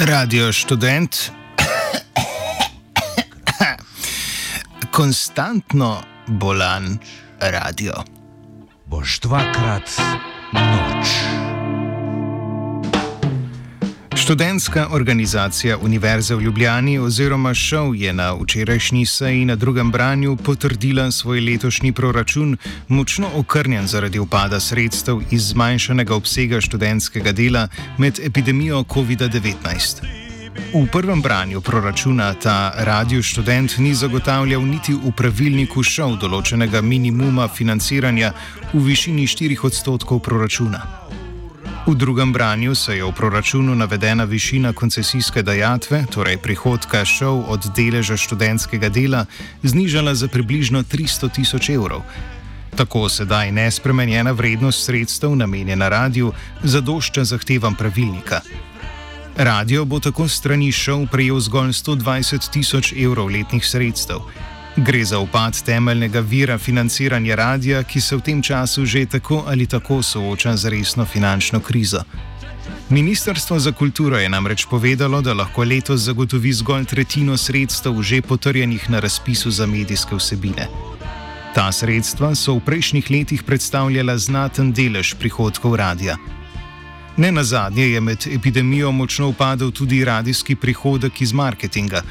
Radio študent. Konstantno bolan radio. Boš dvakrat noč. Študentska organizacija Univerze v Ljubljani oziroma ŠOV je na včerajšnji seji na drugem branju potrdila svoj letošnji proračun, močno okrnjen zaradi upada sredstev iz zmanjšanega obsega študentskega dela med epidemijo COVID-19. V prvem branju proračuna ta radio študent ni zagotavljal niti v pravilniku ŠOV določenega minimuma financiranja v višini 4 odstotkov proračuna. V drugem branju se je v proračunu navedena višina koncesijske dajatve, torej prihodka šov od deleža študentskega dela, znižala za približno 300 tisoč evrov. Tako sedaj nespremenjena vrednost sredstev namenjena radiju zadošča zahtevam pravilnika. Radio bo tako strani šov prejel zgolj 120 tisoč evrov letnih sredstev. Gre za upad temeljnega vira financiranja radia, ki se v tem času že tako ali tako sooča z resno finančno krizo. Ministrstvo za kulturo je namreč povedalo, da lahko letos zagotovi zgolj tretjino sredstev že potrjenih na razpisu za medijske vsebine. Ta sredstva so v prejšnjih letih predstavljala znaten delež prihodkov radia. Ne na zadnje je med epidemijo močno upadel tudi radijski prihodek iz marketinga.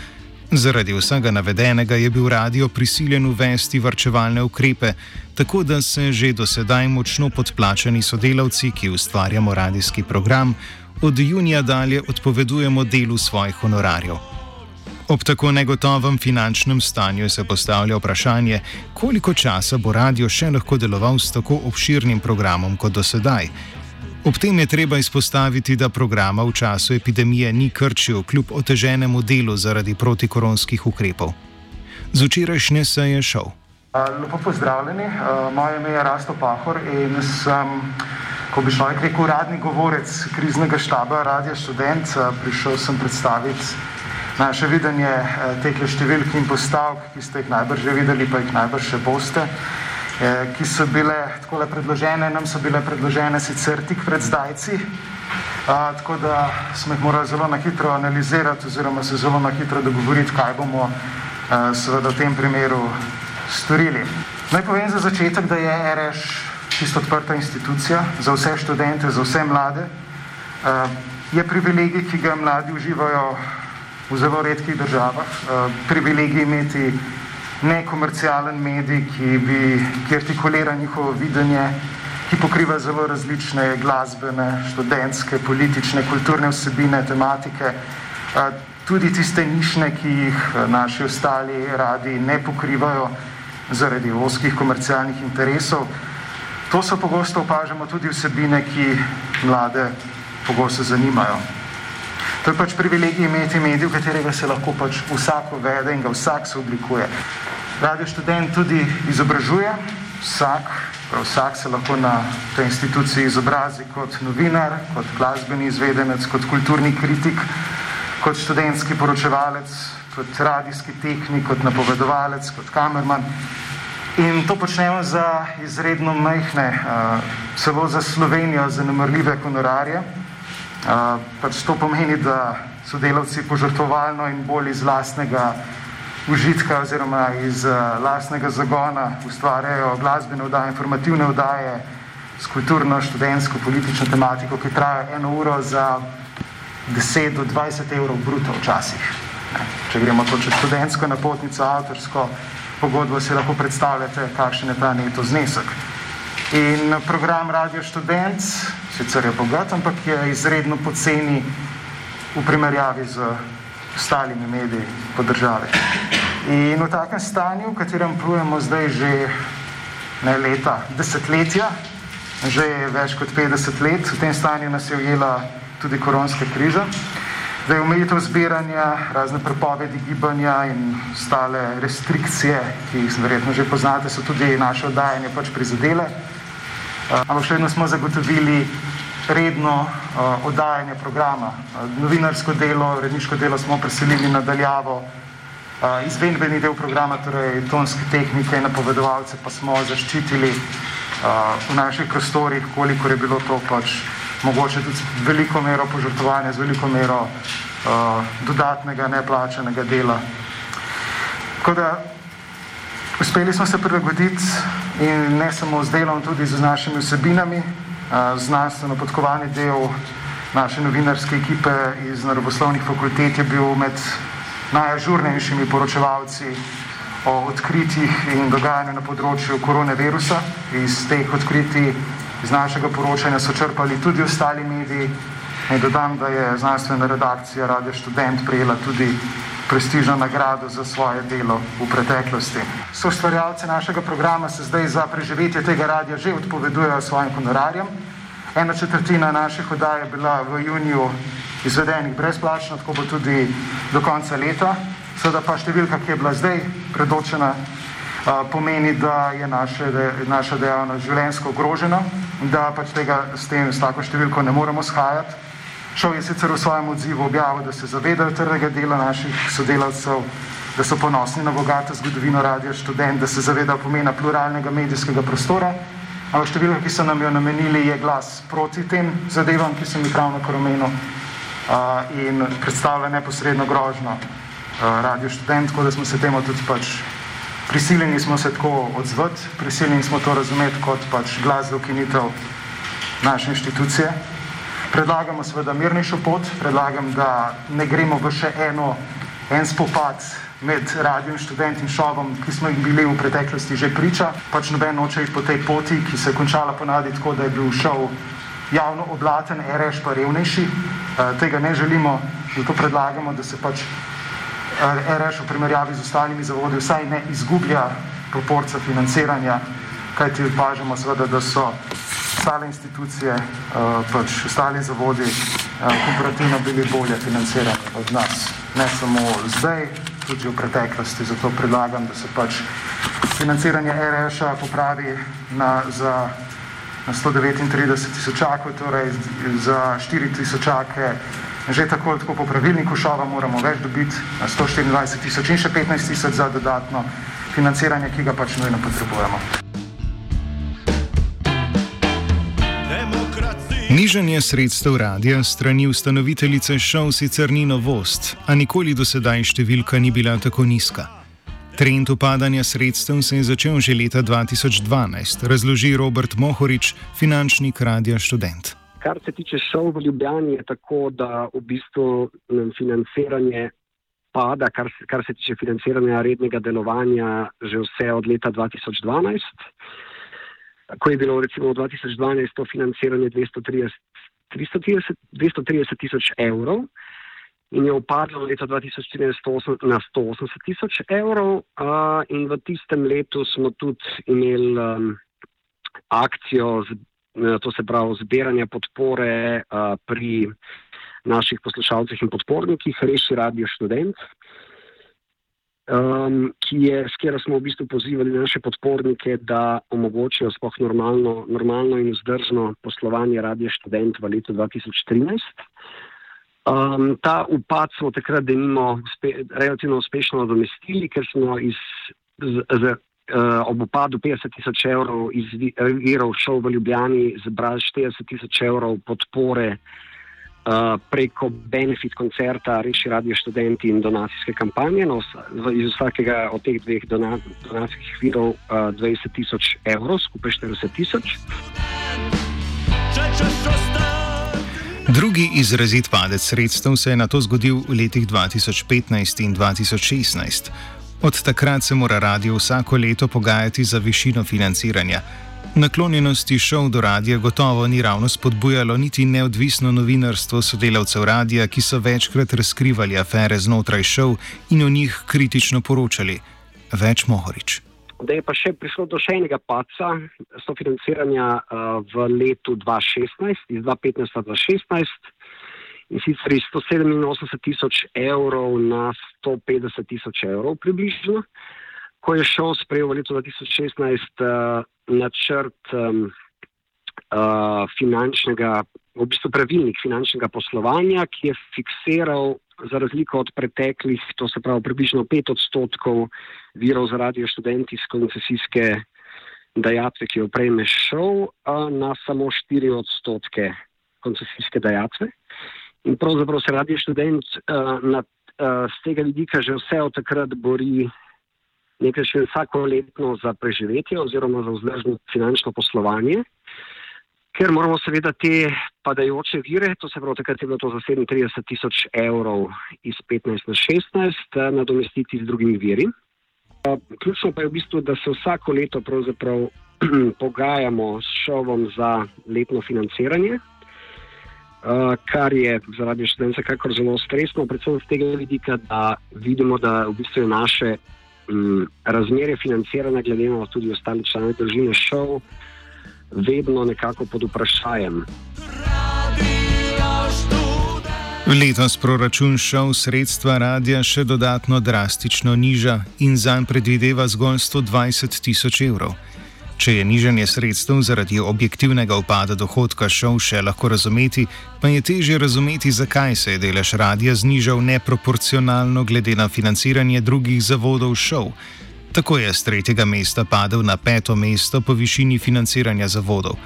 Zaradi vsega navedenega je bil radio prisiljen uvesti varčevalne ukrepe, tako da se že do sedaj močno podplačani sodelavci, ki ustvarjamo radijski program, od junija dalje odpovedujemo delu svojih honorarjev. Ob tako negotovem finančnem stanju se postavlja vprašanje, koliko časa bo radio še lahko deloval s tako obširnim programom kot do sedaj. Ob tem je treba izpostaviti, da programa v času epidemije ni krčil kljub oteženemu delu zaradi protikoronskih ukrepov. Z včerajšnje se je šel. Lepo pozdravljeni, moje ime je Rasto Pahor in sem, ko bi človek rekel, uradni govorec kriznega štaba Radia Student. Prišel sem predstaviti naše videnje teh številk in postavk, ki ste jih najbrž že videli, pa jih najbrž še boste ki so bile tako predložene, nam so bile predložene sicer tik pred zdajci, a, tako da smo jih morali zelo na hitro analizirati oziroma se zelo na hitro dogovoriti, kaj bomo a, seveda v tem primeru storili. Naj povem za začetek, da je RŠ čisto odprta institucija za vse študente, za vse mlade. A, je privilegij, ki ga mladi uživajo v zelo redkih državah, a, privilegij imeti nekomercialen medij, ki, bi, ki artikulira njihovo videnje, ki pokriva zelo različne glasbene, študentske, politične, kulturne vsebine, tematike, tudi tiste nišne, ki jih naši ostali radi ne pokrivajo zaradi oskih komercialnih interesov. To so pogosto opažamo tudi vsebine, ki mlade pogosto zanimajo. To je pač privilegij imeti medij, v katerega se lahko pač vsak uvede in ga vsak se oblikuje. Radio študent tudi izobražuje, vsak, vsak se lahko na tej instituciji izobrazi kot novinar, kot glasbeni izvedenec, kot kulturni kritik, kot študentski poročevalec, kot radijski tehnik, kot napovedovalec, kot kamerman. In to počnemo za izredno majhne, uh, celo za Slovenijo, zanemrljive honorarje. Uh, pač to pomeni, da so delavci požrtovalno in bolj iz lastnega užitka oziroma iz uh, lastnega zagona ustvarjajo glasbene vdaje, informativne vdaje s kulturno, študentsko, politično tematiko, ki traja eno uro za 10 do 20 evrov bruto včasih. Če gremo to čez študentsko napotnico, avtorsko pogodbo, si lahko predstavljate, kakšen je ta neto znesek. In program Radio Študent, sicer je bogat, ampak je izredno poceni v primerjavi z ostalimi mediji po državi. In v takem stanju, v katerem plujemo zdaj že ne leta, desetletja, že več kot 50 let, v tem stanju nas je ujela tudi koronska kriza. Da je omejitev zbiranja, razne prepovedi gibanja in ostale restrikcije, ki jih verjetno že poznate, so tudi naše oddajanje pač prizadele. Ampak še vedno smo zagotovili redno uh, oddajanje programa. Uh, novinarsko delo, redniško delo smo preselili nadaljavo, izvedbeni del programa, torej tonske tehnike napovedovalce pa smo zaščitili v naših prostorih, koliko je bilo to pač mogoče tudi z veliko mero požrtovanja, z veliko mero uh, dodatnega neplačanega dela. Tako da uspeli smo se prilagoditi in ne samo z delom, tudi z našimi vsebinami, uh, znanstveno podkovani del naše novinarske ekipe iz naravoslovnih fakultet je bil med najažurnejšimi poročevalci o odkritjih in dogajanju na področju koronavirusa. Iz teh odkritij iz našega poročanja so črpali tudi ostali mediji. Naj dodam, da je znanstvena redakcija Radio Student prijela tudi prestižno nagrado za svoje delo v preteklosti. So stvarjalci našega programa se zdaj za preživetje tega radia že odpovedujejo svojim honorarjem. Ena četrtina naših oddaj je bila v juniju izvedenih brezplačno, tako bo tudi do konca leta. Seveda pa številka, ki je bila zdaj predočena, pomeni, da je naše, da je naša dejavnost življenjsko ogrožena, da pač tega s, tem, s tako številko ne moremo shajati. Šel je sicer v svojem odzivu objavil, da se zavedajo trdega dela naših sodelavcev, da so ponosni na bogato zgodovino radia študent, da se zavedajo pomena pluralnega medijskega prostora, ampak številka, ki so nam jo namenili, je glas proti tem zadevam, ki sem jih ravno kar omenil in predstavlja neposredno grožno radio študent, tako da smo se temu tudi pač prisiljeni smo se tako odzvati, prisiljeni smo to razumeti kot pač glas za ukinitev naše inštitucije. Predlagamo seveda mirnejšo pot, predlagam, da ne gremo v še eno, en spopad med radijem študent in šovom, ki smo jih bili v preteklosti že priča. Pač noben noče iti po tej poti, ki se je končala ponadi tako, da je bil šov javno oblaten, RŠ pa revnejši. E, tega ne želimo, zato predlagamo, da se pač RŠ v primerjavi z ostalimi zavodi vsaj ne izgublja proporca financiranja, kajti opažamo seveda, da so ostale institucije, pač ostali zavodi komparativno bili bolje financirani od nas. Ne samo zdaj, tudi v preteklosti. Zato predlagam, da se pač financiranje RŠ-a popravi na, za na 139 tisočakov, torej za 4 tisočake že tako, tako po pravilniku šova moramo več dobiti, 124 tisoč in še 15 tisoč za dodatno financiranje, ki ga pač nujno potrebujemo. Nižanje sredstev radia strani ustanoviteljice šov sicer ni novost, a nikoli do sedaj številka ni bila tako nizka. Trend upadanja sredstev se je začel že leta 2012, razloži Robert Mohorič, finančnik Radia Student. Kar se tiče šov v Ljubljani, je tako, da v bistvu financiranje pada, kar, kar se tiče financiranja rednega delovanja, že vse od leta 2012. Ko je bilo recimo v 2012 to financiranje 230 tisoč evrov in je upadlo leta 2014 na 180 tisoč evrov. Uh, in v tistem letu smo tudi imeli um, akcijo, z, to se pravi zbiranje podpore uh, pri naših poslušalcih in podpornikih, Reši Radio Student. Um, ki je, s katero smo v bistvu pozivali naše podpornike, da omogočijo spoh normalno, normalno in vzdržno poslovanje Radio Student v letu 2013. Um, ta upad smo takrat, da nimamo uspe, relativno uspešno nadomestili, ker smo iz, z, z, uh, ob upadu 50 tisoč evrov iz virov šov v Ljubljani zbrali 40 tisoč evrov podpore uh, preko benefit koncerta Reši Radio študenti in donacijske kampanje. No, iz vsakega od teh dveh dona, donacijskih virov uh, 20 tisoč evrov, skupaj 40 tisoč. Drugi izrazit padec sredstev se je na to zgodil v letih 2015 in 2016. Od takrat se mora radio vsako leto pogajati za višino financiranja. Naklonjenosti šov do radia gotovo ni ravno spodbujalo niti neodvisno novinarstvo sodelavcev radia, ki so večkrat razkrivali afere znotraj šov in o njih kritično poročali. Več Mohorič. Da je pa še prišlo do še enega paca sofinanciranja uh, v letu 2016, iz 2015 do 2016, in sicer iz 187 tisoč evrov na 150 tisoč evrov, približno, ko je šel sprejel v letu 2016 uh, načrt um, uh, finančnega, v bistvu pravilnik finančnega poslovanja, ki je fiksiral za razliko od preteklih, to se pravi približno 5 odstotkov virov za radio študenti iz koncesijske dajatve, ki jo prejme šov, na samo 4 odstotke koncesijske dajatve. In pravzaprav se radio študent na, z tega vidika že vse od takrat bori nekaj še vsako letno za preživetje oziroma za vzdržno finančno poslovanje ker moramo seveda te padajoče vire, to se pravi, takrat je bilo to za 37 tisoč evrov iz 15 na 16, eh, nadomestiti z drugimi viri. Eh, ključno pa je v bistvu, da se vsako leto pogajamo s šovom za letno financiranje, eh, kar je zaradi študenta kakor zelo stresno, predvsem z tega vidika, da vidimo, da v bistvu je naše m, razmerje financiranja glede na tudi ostale člane družine šov vedno nekako pod vprašanjem. Letos proračun šov sredstva radia še dodatno drastično niža in zanj predvideva zgolj 120 tisoč evrov. Če je nižanje sredstev zaradi objektivnega upada dohodka šov še lahko razumeti, pa je težje razumeti, zakaj se je delež radia znižal neproporcionalno glede na financiranje drugih zavodov šov. Tako je z tretjega mesta padel na peto mesto po višini financiranja zavodov.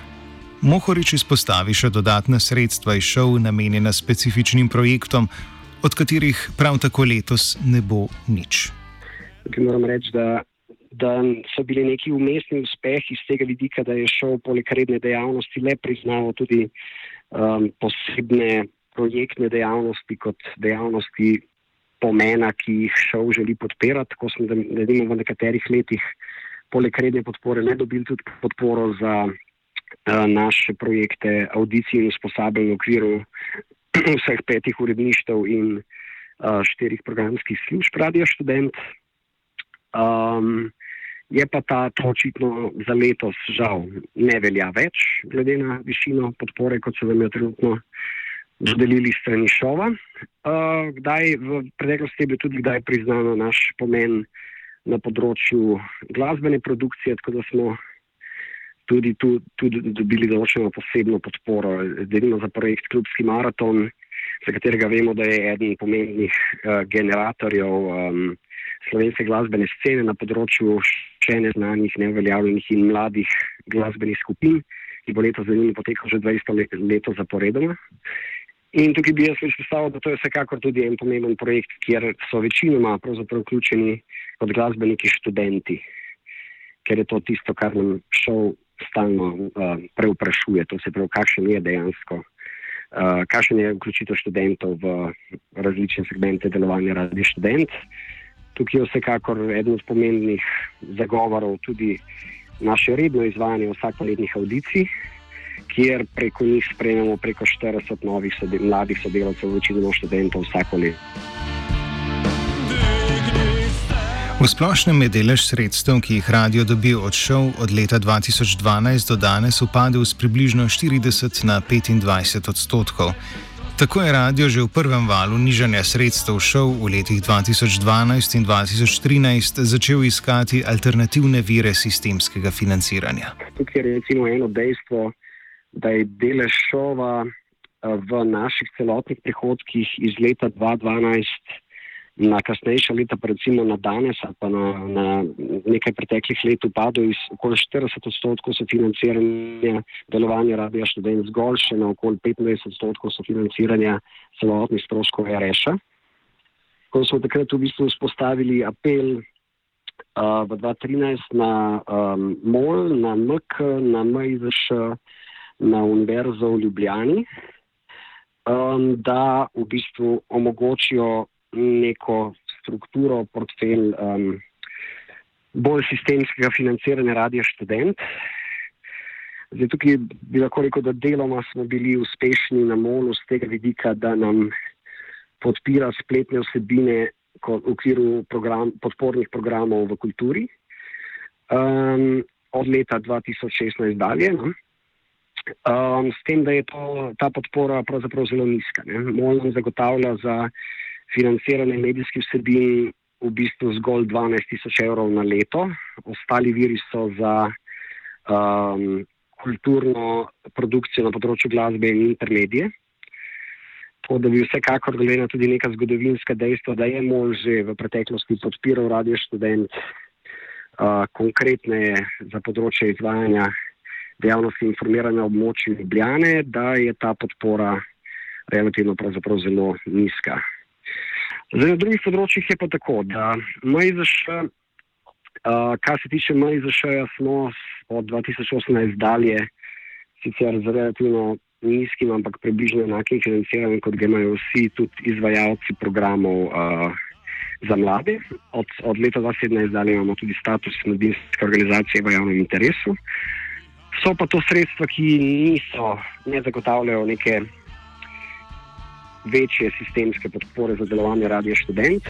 Mohorič izpostavi še dodatna sredstva iz šov, namenjena specifičnim projektom, od katerih prav tako letos ne bo nič. Moram reči, da, da so bili neki umestni uspehi iz tega vidika, da je šel poleg redne dejavnosti le priznaval tudi um, posebne projektne dejavnosti kot dejavnosti pomena, ki jih šov želi podpirati. Tako smo, da, da v nekaterih letih, poleg redne podpore, ne dobili tudi podporo za uh, naše projekte audicij in usposabljanja v okviru vseh petih uredništev in uh, štirih programskih služb Radio Student. Um, je pa ta to očitno za letos žal ne velja več, glede na višino podpore, kot se nam je trenutno dodelili strani šova. Uh, kdaj, v preteklosti je bil tudi kdaj priznano naš pomen na področju glasbene produkcije, tako da smo tudi tu tudi dobili določeno posebno podporo. Delimo za projekt Klubski maraton, za katerega vemo, da je eden pomembnih uh, generatorjev um, slovenske glasbene scene na področju še neznanih, neuveljavljenih in mladih glasbenih skupin, ki bo letos zanimivo potekal že 20 let, zaporedoma. In tukaj bi jaz izpostavil, da to je vsekakor tudi en pomemben projekt, kjer so večinoma vključeni kot glasbeniki študenti, ker je to tisto, kar nam šel stalno uh, preuprašuje. To se pravi, kakšen je dejansko, uh, kakšen je vključitev študentov v različne segmente delovanja radi študent. Tukaj je vsekakor eden od pomembnih zagovorov tudi naše redno izvajanje vsakoletnih audicij kjer preko njih sprejemamo preko 40 novih sode, mladih sodelavcev, večinoma študentov vsako leto. V splošnem je delež sredstev, ki jih radio dobi od šov od leta 2012 do danes, upadel z približno 40 na 25 odstotkov. Tako je radio že v prvem valu nižanja sredstev šov v letih 2012 in 2013 začel iskati alternativne vire sistemskega financiranja. Tukaj je recimo eno dejstvo, da je delež šova eh, v naših celotnih prihodkih iz leta 2012 na kasnejša leta, pa recimo na danes, pa na, na nekaj preteklih let upadlo iz okoli 40 odstotkov sofinanciranja delovanja radia študent zgolj še na okoli 25 odstotkov sofinanciranja celotnih stroškov RŠ-a. Ko smo takrat v bistvu vzpostavili apel uh, v 2013 na um, MOL, na MK, na MIZŠ, na Univerzo v Ljubljani. um, da v bistvu omogočijo neko strukturo, portfelj um, bolj sistemskega financiranja radia študent. Zdaj, tukaj bi lahko rekel, da deloma smo bili uspešni na molu z tega vidika, da nam podpira spletne vsebine v okviru program, podpornih programov v kulturi um, od leta 2016 dalje. No? Um, s tem, da je to, ta podpora pravzaprav zelo nizka. MOL nam zagotavlja za financiranje medijskih vsebin v bistvu zgolj 12 tisoč evrov na leto, ostali viri so za um, kulturno produkcijo na področju glasbe in intermedije. Tako da bi vsekakor glede na tudi neka zgodovinska dejstva, da je MOL že v preteklosti podpiral radio študent, uh, konkretne za področje izvajanja dejavnosti informiranja območja Ljubljane, da je ta podpora relativno zelo nizka. Zdaj, na drugih področjih je pa tako, da MIZŠ, uh, kar se tiče MIZŠ, smo od 2018 dalje sicer z relativno nizkim, ampak približno enakim financiranjem, kot ga imajo vsi tudi izvajalci programov uh, za mlade. Od, od leta 2017 dalje imamo tudi status mladinske organizacije v javnem interesu. So pa to sredstva, ki niso, ne zagotavljajo neke večje sistemske podpore za delovanje radia študent.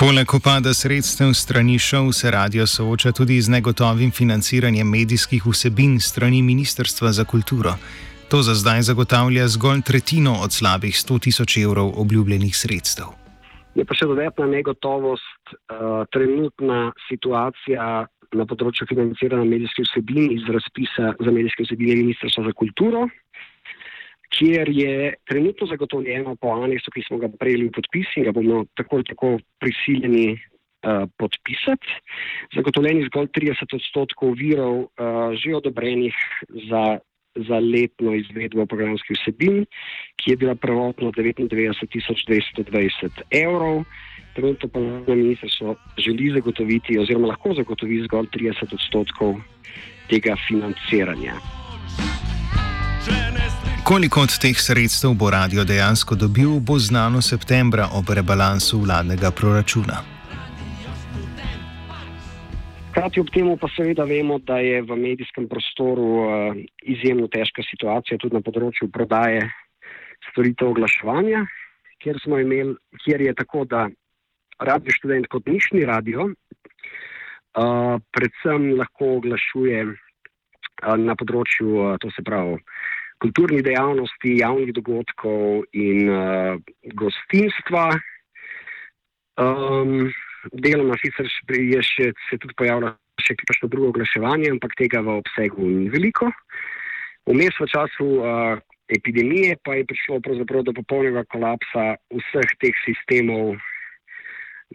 Poleg upada sredstev strani šov se radio sooča tudi z negotovim financiranjem medijskih vsebin strani Ministrstva za kulturo. To za zdaj zagotavlja zgolj tretjino od slabih 100 tisoč evrov obljubljenih sredstev. Je pa še dodatna negotovost, uh, trenutna situacija na področju financiranja medijskih vsebin iz razpisa za medijske vsebine Ministrstva za kulturo, kjer je trenutno zagotovljeno po aneksu, ki smo ga prejeli v podpis in ga bomo tako ali tako prisiljeni uh, podpisati, zagotovljeni zgolj 30 odstotkov virov uh, že odobrenih za, za letno izvedbo programskih vsebin, ki je bila prvotno 99.220 evrov. Trenutno pa na ministrstvo želi zagotoviti, oziroma lahko zagotovi zgolj 30 odstotkov tega financiranja. Koliko od teh sredstev bo radio dejansko dobil, bo znano septembra ob rebalansu vladnega proračuna. Hkrati ob tem pa seveda vemo, da je v medijskem prostoru uh, izjemno težka situacija tudi na področju prodaje storitev oglaševanja, kjer, imeli, kjer je tako, da radio študent kot nišni radio, uh, predvsem lahko oglašuje uh, na področju, uh, to se pravi, kulturnih dejavnosti, javnih dogodkov in uh, gostinstva. Um, deloma sicer je še, se tudi pojavlja še kakšno drugo oglaševanje, ampak tega v obsegu ni veliko. Vmes v času uh, epidemije pa je prišlo do popolnega kolapsa vseh teh sistemov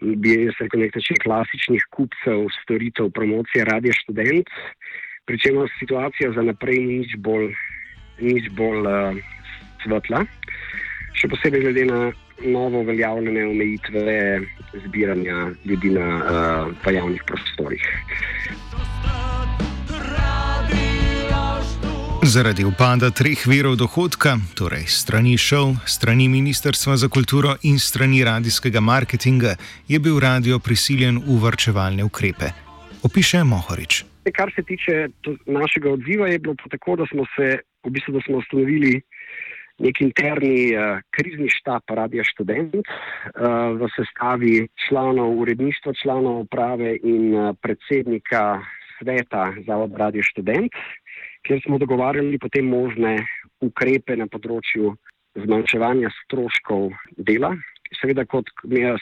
bi jaz rekel, nekaj klasičnih kupcev, storitev, promocije, radio študent, pri čemer situacija za naprej ni nič bolj, nič bolj uh, svetla, še posebej glede na novo uveljavljene omejitve zbiranja ljudi na uh, javnih prostorih. Zaradi upada treh virov dohodka, torej strani šov, strani Ministrstva za kulturo in strani radijskega marketinga, je bil radio prisiljen v vrčevalne ukrepe. Opiše Mohorič. Kar se tiče našega odziva, je bilo tako, da smo se v bistvu da smo ustanovili nek interni uh, krizni štab Radio Student uh, v sestavi članov uredništva, članov uprave in uh, predsednika sveta Zavod Radio Student kjer smo dogovarjali potem možne ukrepe na področju zmanjševanja stroškov dela. Seveda, kot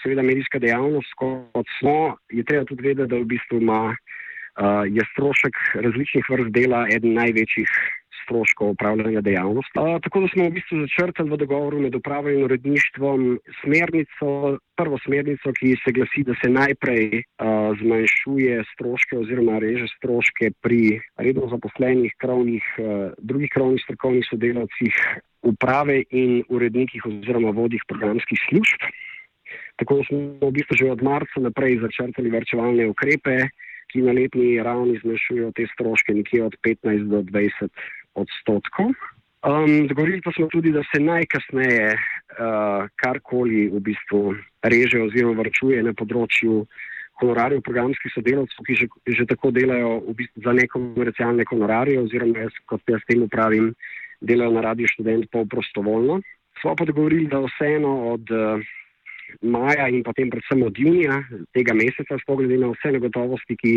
seveda medijska dejavnost, kot smo, je treba tudi vedeti, da v bistvu ima, uh, je strošek različnih vrst dela eden največjih stroškov upravljanja dejavnosti. Uh, tako da smo v bistvu začrtali v dogovoru med upravo in uredništvom smernico, prvo smernico, ki se glasi, da se najprej uh, zmanjšuje stroške oziroma reže stroške pri redno zaposlenih krovnih, uh, drugih krovnih strokovnih sodelavcih uprave in urednikih oziroma vodih programskih služb. Tako smo v bistvu že od marca naprej začrtali vrčevalne ukrepe, ki na letni ravni zmanjšujejo te stroške nekje od 15 do 20 odstotkov. Um, dogovorili pa smo tudi, da se najkasneje uh, karkoli v bistvu reže oziroma vrčuje na področju honorarjev programskih sodelavcev, ki že, že tako delajo v bistvu za nekomercialne honorarje oziroma jaz, kot jaz temu pravim, delajo na radio študent pol prostovoljno. Smo pa dogovorili, da vseeno od uh, maja in potem predvsem od junija tega meseca, spogledi na vse negotovosti, ki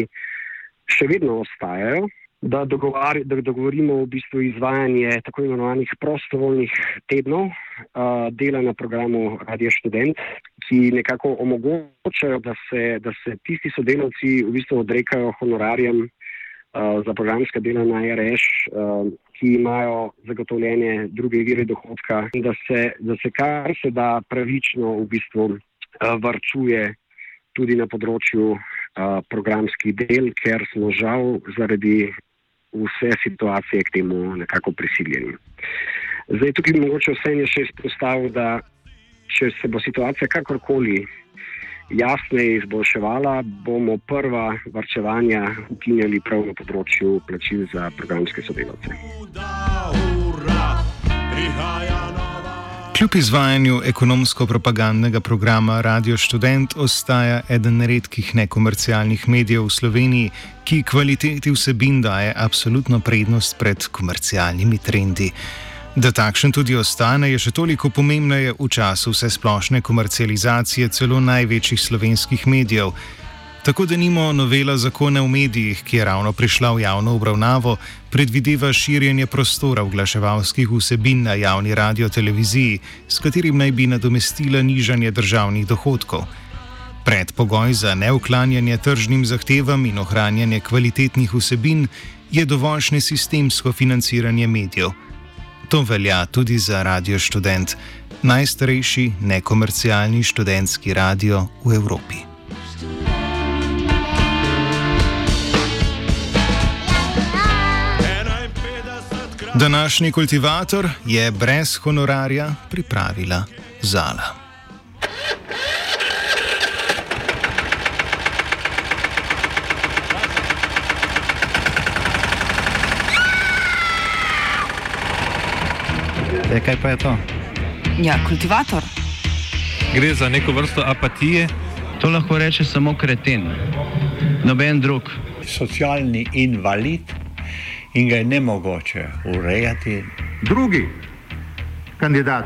še vedno ostajajo, da, dogovari, da dogovorimo v bistvu izvajanje tako imenovanih prostovoljnih tednov uh, dela na programu Radio Student, ki nekako omogočajo, da se, da se tisti sodelavci v bistvu odrekajo honorarjem uh, za programska dela na RS, uh, ki imajo zagotovljene druge vire dohodka in da se, da se kar se da pravično v bistvu uh, varčuje tudi na področju programskih del, ker smo žal zaradi vse situacije k temu nekako prisiljeni. Zdaj, tukaj bi mogoče vse je še izpostavil, da če se bo situacija kakorkoli jasneje izboljševala, bomo prva varčevanja ukinjali prav na področju plačil za programske sodelavce. Kljub izvajanju ekonomsko-propagandnega programa Radio Student ostaja eden redkih nekomercialnih medijev v Sloveniji, ki kvaliteti vsebin daje absolutno prednost pred komercialnimi trendi. Da takšen tudi ostane, je še toliko pomembneje v času vse splošne komercializacije celo največjih slovenskih medijev. Tako da nimo novela zakona o medijih, ki je ravno prišla v javno obravnavo, predvideva širjenje prostora oglaševalskih vsebin na javni radio-televiziji, s katerim naj bi nadomestila nižanje državnih dohodkov. Predpogoj za neuklanjanje tržnim zahtevam in ohranjanje kvalitetnih vsebin je dovoljšne sistemsko financiranje medijev. To velja tudi za Radio Student, najstarejši nekomercialni študentski radio v Evropi. Današnji kultivator je brez honorarja pripravila Zala. E, kaj pa je to? Ja, kultivator. Gre za neko vrsto apatije. To lahko reče samo kreten, noben drug. Socialni invalid in ga je ne mogoče urejati. Drugi kandidat